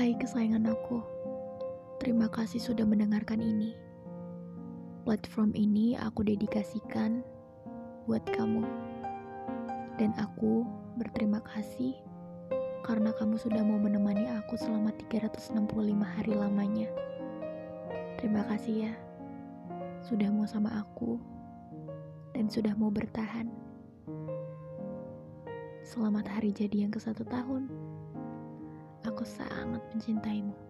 Hai kesayangan aku, terima kasih sudah mendengarkan ini. Platform ini aku dedikasikan buat kamu. Dan aku berterima kasih karena kamu sudah mau menemani aku selama 365 hari lamanya. Terima kasih ya, sudah mau sama aku dan sudah mau bertahan. Selamat hari jadi yang ke satu tahun. Aku sangat mencintaimu.